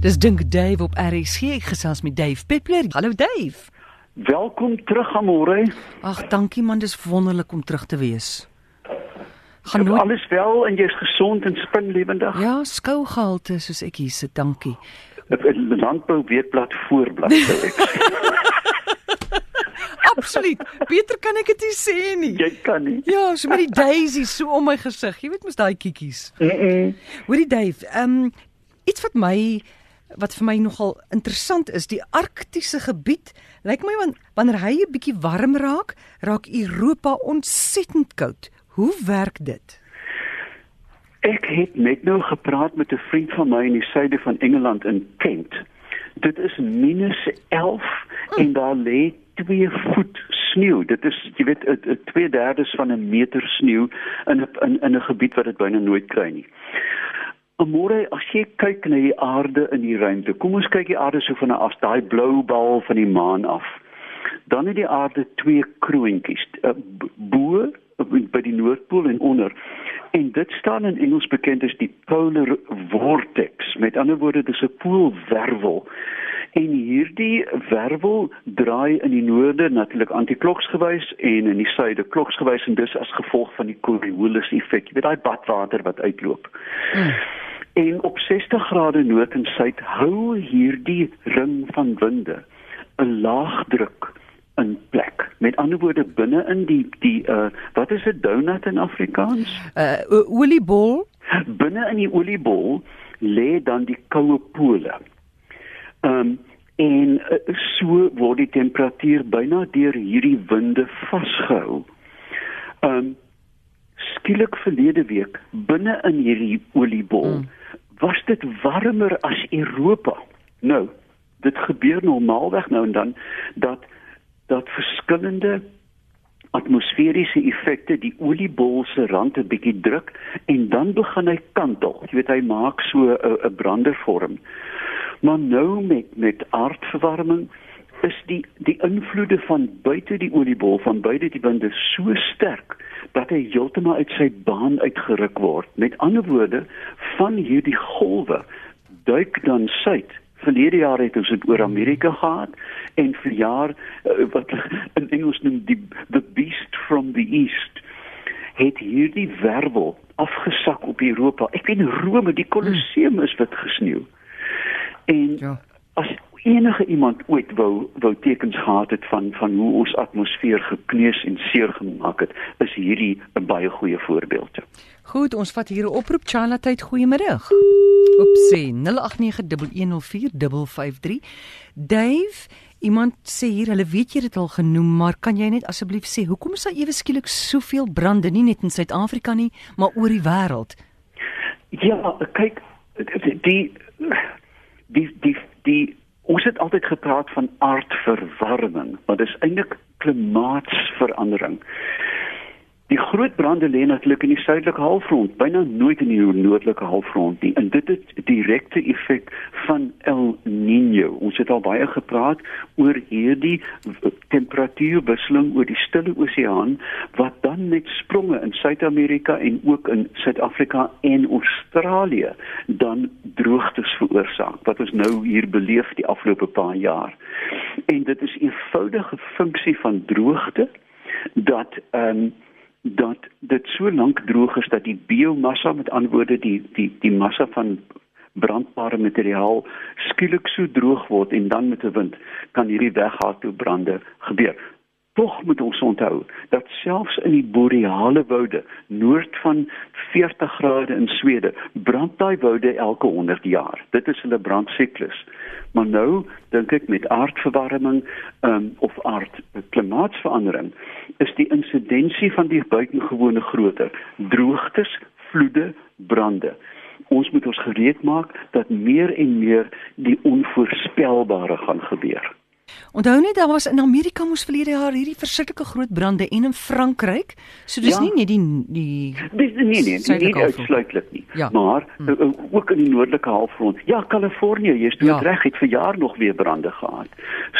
Dis dink Dave op RSG Ek gesels met Dave Peppler. Hallo Dave. Welkom terug Amore. Ag, dankie man, dis wonderlik om terug te wees. Gaan nooit... alles wel en jy's gesond en spinlewendig? Ja, skougehalte soos ek hier sit, dankie. 'n Landbou weekblad voorblad sê ek. Absoluut. Beter kan ek dit nie sê nie. Jy kan nie. Ja, so met die daisies so om my gesig. Jy weet mos daai kiekies. Mm. -mm. Hoorie Dave, ehm um, iets wat my wat vir my nogal interessant is, die arktiese gebied, lyk my wanneer hy 'n bietjie warm raak, raak Europa ontsettend koud. Hoe werk dit? Ek het net nou gepraat met 'n vriend van my in die suide van Engeland in Kent. Dit is minus 11 hm. en daar lê 2 voet sneeu. Dit is jy weet 'n 2/3 van 'n meter sneeu in in, in 'n gebied wat dit byna nooit kry nie. Môre as jy kyk na die aarde in die ruimte. Kom ons kyk die aarde so van as daai blou bal van die maan af. Dan het die aarde twee kroontjies, eh, bo by die noordpool en onder. En dit staan in Engels bekend as die polar vortex. Met ander woorde, dis 'n poolwervel. En hierdie wervel draai in die noorde natuurlik antikloksgewys en in die suide kloksgewys en dis as gevolg van die Coriolis effek. Jy weet daai badwater wat uitloop. Hmm. En op 60 grade noord en suid hou hierdie ring van winde 'n laagdruk in plek. Met ander woorde binne in die die uh wat is 'n donut in Afrikaans? Uh oliebol. Binne in die oliebol lê dan die koue pole. Ehm um, en uh, so word die temperatuur byna deur hierdie winde vasgehou. Ehm um, skielik verlede week binne in hierdie oliebol mm was dit warmer as Europa. Nou, dit gebeur normaalweg nou en dan dat dat verskillende atmosferiese effekte die oliebol se rand 'n bietjie druk en dan begin hy kantel. Jy weet hy maak so 'n brandervorm. Maar nou met met aardverwarming is die die invloede van buite die oliebol van buite die winde so sterk dat hy heeltemal uit sy baan uitgeruk word. Met ander woorde, van hierdie golwe duik dan suid. Verlede jaar het ons dit oor Amerika gehad en vir jaar uh, wat in Engels noem die the beast from the east het hierdie wervel afgesak op Europa. Ek weet Rome, die Colosseum is wit gesneeu. En ja. as enige iemand ooit wou wou tekens gehad het van van hoe ons atmosfeer gekneus en seer gemaak het, is hierdie 'n baie goeie voorbeeld. Goed, ons vat hier 'n oproep Charlotte, goeiemiddag. Opsie 0891104553. Dave, iemand sê hier hulle weet jy dit al genoem, maar kan jy net asseblief sê hoekom is daar ewe skielik soveel brande nie net in Suid-Afrika nie, maar oor die wêreld? Ja, kyk die die die, die Ons het altyd gepraat van aardverwarming, maar dis eintlik klimaatsverandering. Die groot brande lê natuurlik in die suidelike halfrond, byna nooit in die noordelike halfrond nie. En dit het direkte effek van El Niño. Ons het al baie gepraat oor hierdie temperatuurwisseling oor die Stille Oseaan wat dan met spronge in Suid-Amerika en ook in Suid-Afrika en Australië dan droogtes veroorsaak wat ons nou hier beleef die afgelope paar jaar. En dit is 'n eenvoudige funksie van droogte dat ehm um, dat dit so lank droog is dat die biomassa met antwoorde die die die massa van brandbare materiaal skielik so droog word en dan met 'n wind kan hierdie weghaal toe brande gebeur. Tog moet ons onthou dat selfs in die boreale woude noord van 40 grade in Swede brand daai woude elke 100 jaar. Dit is hulle brandsiklus. Maar nou dink ek met aardverwarming um, of aardklimaatsverandering is die insidensie van die buitengewone groter. Droogtes, vloede, brande. Ons moet ons gereed maak dat meer en meer die onvoorspelbare gaan gebeur. Onthou net daar was in Amerika mos verlede jaar hierdie verskriklike groot brande en in Frankryk. So dis ja. nie net die die Dis nie nie, nie, nie uitsluitlik nie. Ja. Maar hm. uh, ook in die noordelike halfrond. Ja, Kalifornië, jy's toe ja. reg, het vir jaar nog weer brande gehad.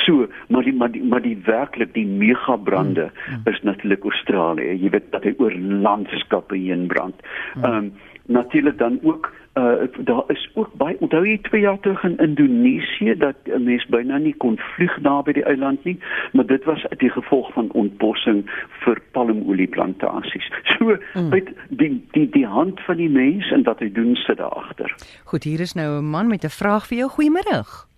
So, maar die maar die maar die werklik die mega brande hm. hm. is natuurlik Australië. Jy weet dat hy oor landskappe heen brand. Hm. Ehm um, natuurlik dan ook Uh daar is ook baie onthou jy 2 jaar terug in Indonesië dat 'n mens byna nie kon vlieg naby die eiland nie, maar dit was die gevolg van ontbossing vir palmolieplantasies. So mm. met die die die hand van die mens en wat hy doen sit daar agter. Goed, hier is nou 'n man met 'n vraag vir jou. Goeiemôre.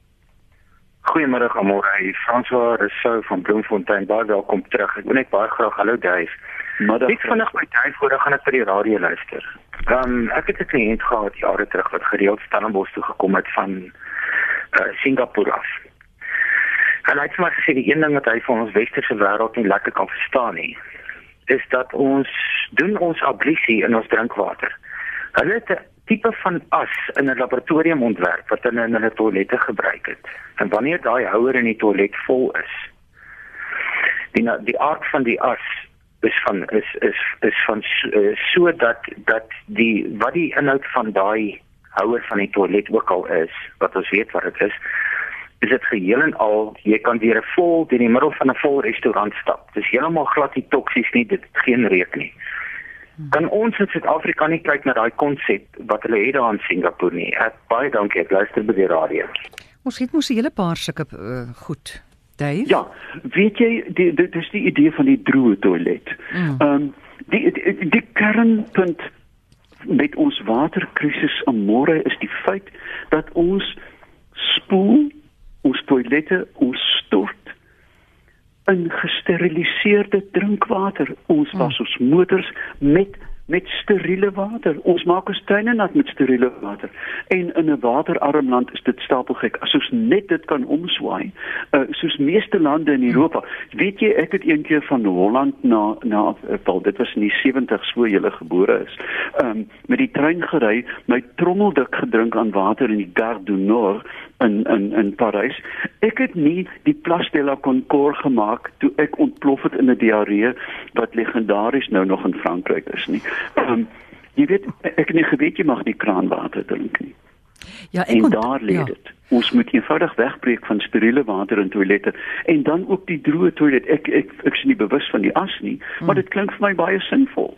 Goeiemôre Amore. François Rousseau van Bloemfontein. Baie welkom terug. Ek wil net baie graag hallo Dave. Maar ek vinnig my tyd voor gaan ek vir die radio luister. Ehm um, ek het 'n kliënt gehad jare terug wat gereeld Stellenbosch toe gekom het van uh, Singapore af. En hy het maar gesê die een ding wat hy van ons westerse wêreld nie lekker kan verstaan nie, is dat ons doen ons ablusie in ons drinkwater. Hulle het 'n tipe van as in 'n laboratorium ontwerp wat hulle in hulle toilette gebruik het. En wanneer daai houer in die toilet vol is, die die aard van die as is van is is is van eh, so dat die wat die inhoud van daai houer van die toilet ook al is wat ons weet wat dit is is dit geheel en al jy kan weer 'n vol in die middel van 'n vol restaurant stap. Dis heeltemal glad nie toksies nie dit geen reuk nie. Kan ons in Suid-Afrika nie kyk na daai konsep wat hulle het daar in Singapore nie? Ek baie dankie ek luister by die radio. Ons het mos 'n hele paar sulke uh, goed Dave? Ja, weet jy die dit is die idee van die droë toilet. Mm. Ehm mm. um, die, die die kernpunt met ons waterkrisis in môre is die feit dat ons spoel ons toilette ons stort in gesteriliseerde drinkwater. Ons was mm. ons motors met met steriele water. Ons maak ons tuine nat met steriele water. En in 'n waterarm land is dit stapelgek. As ons net dit kan omswaai, uh, soos meeste lande in Europa. Weet jy, ek het eendag van Holland na na val, dit was in die 70s voor jy gebore is. Ehm um, met die trein gery, my trommeldik gedrink aan water in die Gare du Nord in in in Parys. Ek het nie die Place de la Concorde gemaak toe ek ontplof het in 'n diarree wat legendaries nou nog in Frankryk is nie. Um, jy weet ek het nie geweet jy mag nie kraanwater drink nie. Ja, ek en daar lê ja. dit. Ons moet eenvoudig wegbreek van steriele water in toilette en dan ook die droë toilet. Ek ek ek is nie bewus van die as nie, hmm. maar dit klink vir my baie sinvol.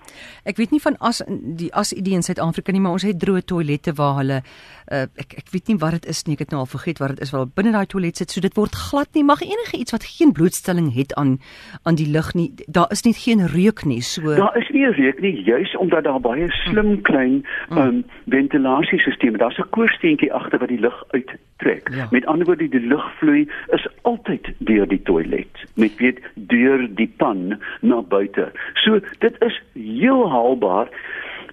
Ek weet nie van as die as idee in Suid-Afrika nie, maar ons het droë toilette waar hulle uh, ek ek weet nie wat dit is nie. Ek het nou al vergeet wat dit is waar binne daai toilet sit. So dit word glad nie. Mag enige iets wat geen blootstelling het aan aan die lug nie. Daar is nie geen reuk nie. So Daar is nie reuk nie, juis omdat daar baie slim klein um, hmm. ventilasiesisteme. Daar's 'n koorsteentjie agter wat die lug uit trek. Ja. Met ander woorde die lugvloei is altyd deur die toilet, met weet deur die pan na buite. So dit is heel haalbaar.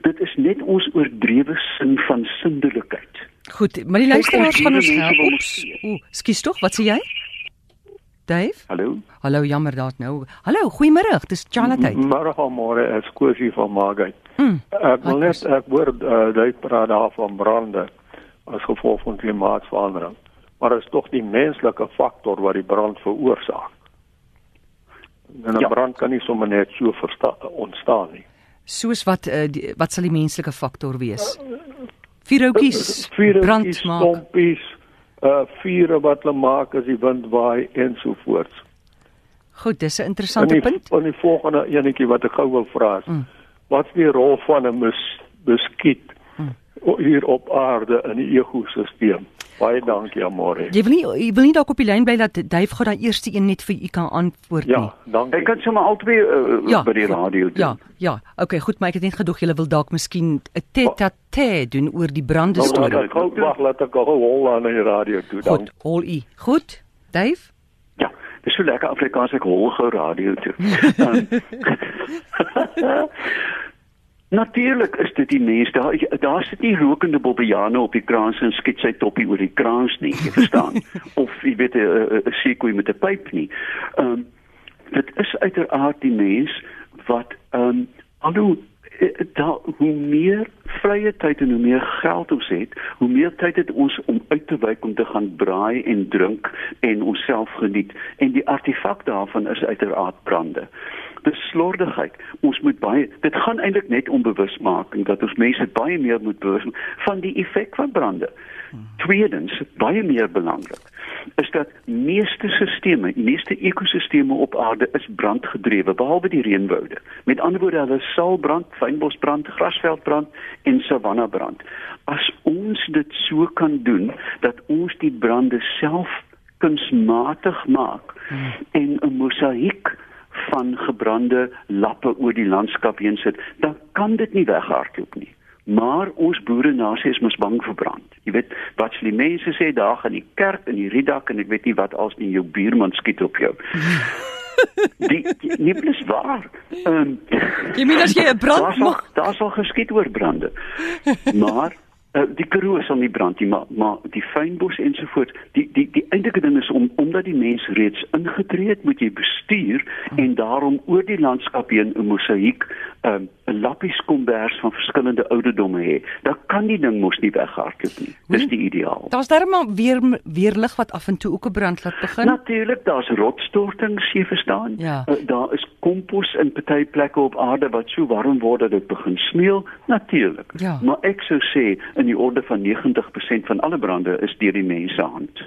Dit is net ons oordrewe sin van sindelikheid. Goed, maar die luisteraars gaan ons help. Ooh, skus tog, wat sê jy? Dave? Hallo. Hallo, jammer daar nou. Hallo, goeiemôre. Dis Charlotte. Môre van môre, ek skusie van Margate. Mm, ek wil net ek word uh, jy praat daar van brande as gevolg van klimaatsverandering. Maar is tog die menslike faktor wat die brand veroorsaak. En 'n ja. brand kan nie sommer net so ontstaan nie. Soos wat uh, die, wat sal die menslike faktor wees? Vuurhoutjies, brand maak. Stompies, uh vure wat hulle maak as die wind waai en so voort. Goed, dis 'n interessante die, punt. En die volgende enetjie wat ek gou wil vra is, mm. wat is die rol van 'n muskiet hier op aarde in die ekosisteem. Baie dankie Amore. Jy wil nie jy wil nie dalk op die lyn bly dat Duif gou daai eerste een net vir u kan antwoord nie. Ja, dankie. Ek kan sommer albei uh, ja, by die radio doen. Ja, ja. Okay, goed, maar ek het net gedoog jy wil dalk miskien 'n tete doen oor die brande storie. Nou, ek wag laat ek gou hol aan die radio toe dan. Goed, hol u. Goed. Duif? Ja, dis so lekker Afrikaans ek hol gou radio toe. Natuurlik is dit die mens daar daar sit nie rokende bobbejane op die kraans en skiet sy toppie oor die kraans nie, jy verstaan? of jy weet 'n sekoe met 'n pyp nie. Ehm um, dit is uiteraard die mens wat ehm um, alhoewel eh, daar hoe meer vrye tyd en hoe meer geld ons het, hoe meer tyd het ons om uit te wyk om te gaan braai en drink en onsself geniet en die artefak daarvan is uiteraard brande beslordigheid. Ons moet baie dit gaan eintlik net om bewusmaking dat ons mense baie meer moet bewus van die effek van brande. Tweedens, baie meer belangrik, is dat meeste sisteme, meeste ekosisteme op aarde is brandgedrewe behalwe die reënwoude. Met ander woorde, hulle sal brand fynbosbrand, grasveldbrand en savannabrand. As ons dit so kan doen dat ons die brande self kunsmatig maak hmm. en 'n mosaïek van gebrande lappe oor die landskap heen sit, dan kan dit nie weghardloop nie. Maar ons boere nasie is mos bang vir brand. Jy weet wat die mense sê daar gaan die kerk en die riedak en ek weet nie wat als nie jou buurman skiet op jou. Die, die nie plus waar. Ehm um, Jy meen as jy 'n brand maak, daar sal geskiet oor brande. Maar uh, die karoo sal nie brand nie, maar maar die fynbos ensovoorts. Die die die eintlike ding is om omdat die mens reeds ingetree het, moet jy bestuur en daarom oor die landskap heen 'n mosaïek um, 'n lappies kombers van verskillende ouderdomme hê. Dan kan die ding mos nie weghardloop nie. Dis die ideaal. Daar's darmal weer weerlig wat af en toe ook 'n brand laat begin. Natuurlik, daar's rotsstortings, jy verstaan? Ja. Uh, daar is kompos in party plekke op aarde wat so warm word dat dit begin smeul, natuurlik. Ja. Maar ek sou sê in die orde van 90% van alle brande is deur die mens se hand.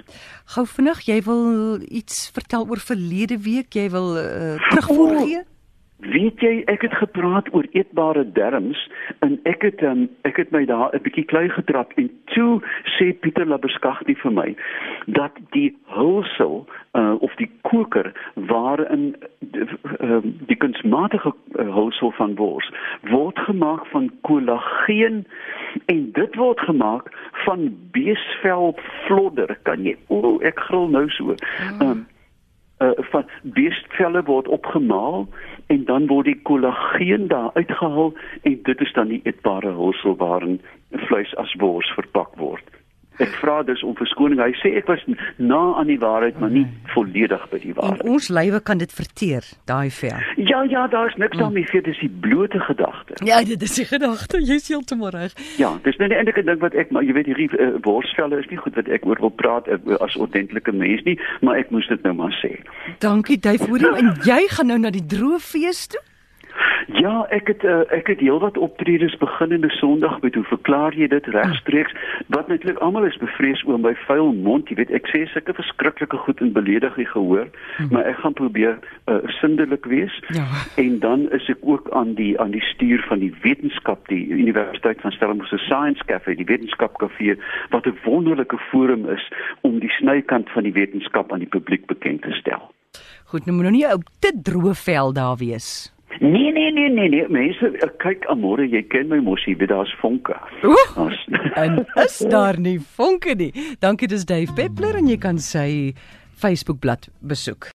Gou vinnig, jy wil iets vertel oor verlede week, jy wil uh, terugvoer gee? Oh. Weet jy, ek het gepraat oor eetbare derms en ek het um, ek het my daar 'n bietjie klei getrap en toe sê Pieter Labeskagti vir my dat die hulsel uh, of die koker waarin die, uh, die kunsmatige hulsel van wors word gemaak van kollageen en dit word gemaak van beesvel vlodder kan jy o ek gril nou so um, uh, van beestvelle word opgemaal en dan word die kollageen daar uitgehaal en dit is dan die eetbare hulsel waarin vleis as wors verpak word. Ek vra dus om verskoning. Hy sê ek was na aan die waarheid, maar nie volledig by die waarheid. En ons lywe kan dit verteer, daai vel. Ja, ja, daar's niks daarmee vir, dis die blote gedagte. Ja, dit is die gedagte. Jy's heeltemal reg. Ja, dis nou die enige ding wat ek maar jy weet hierdie uh, worsvelle is nie goed wat ek oor wil praat uh, as ordentlike mens nie, maar ek moes dit nou maar sê. Dankie, Duif, hoor jy en jy gaan nou na die droë fees toe? Ja, ek het uh, ek het heelwat optredes beginnende Sondag met hoe verklaar jy dit regstreeks wat netlik almal is bevrees oor my vuil mond, jy weet ek sê sulke verskriklike goed en beledig jy gehoor, hmm. maar ek gaan probeer uh, sindelik wees. Ja. En dan is ek ook aan die aan die stuur van die wetenskap die Universiteit van Stellenbosch se Science Cafe, die wetenskapkafee wat 'n wonderlike forum is om die snykant van die wetenskap aan die publiek bekend te stel. Goed, nou moet nou nie ou te droë vel daar wees. Nee nee nee nee nee mense eh, kyk amore jy ken my mos hier daar's vonke. en is daar nie vonke nie. Dankie dis Dave Peppler en jy kan sy Facebook bladsy besoek.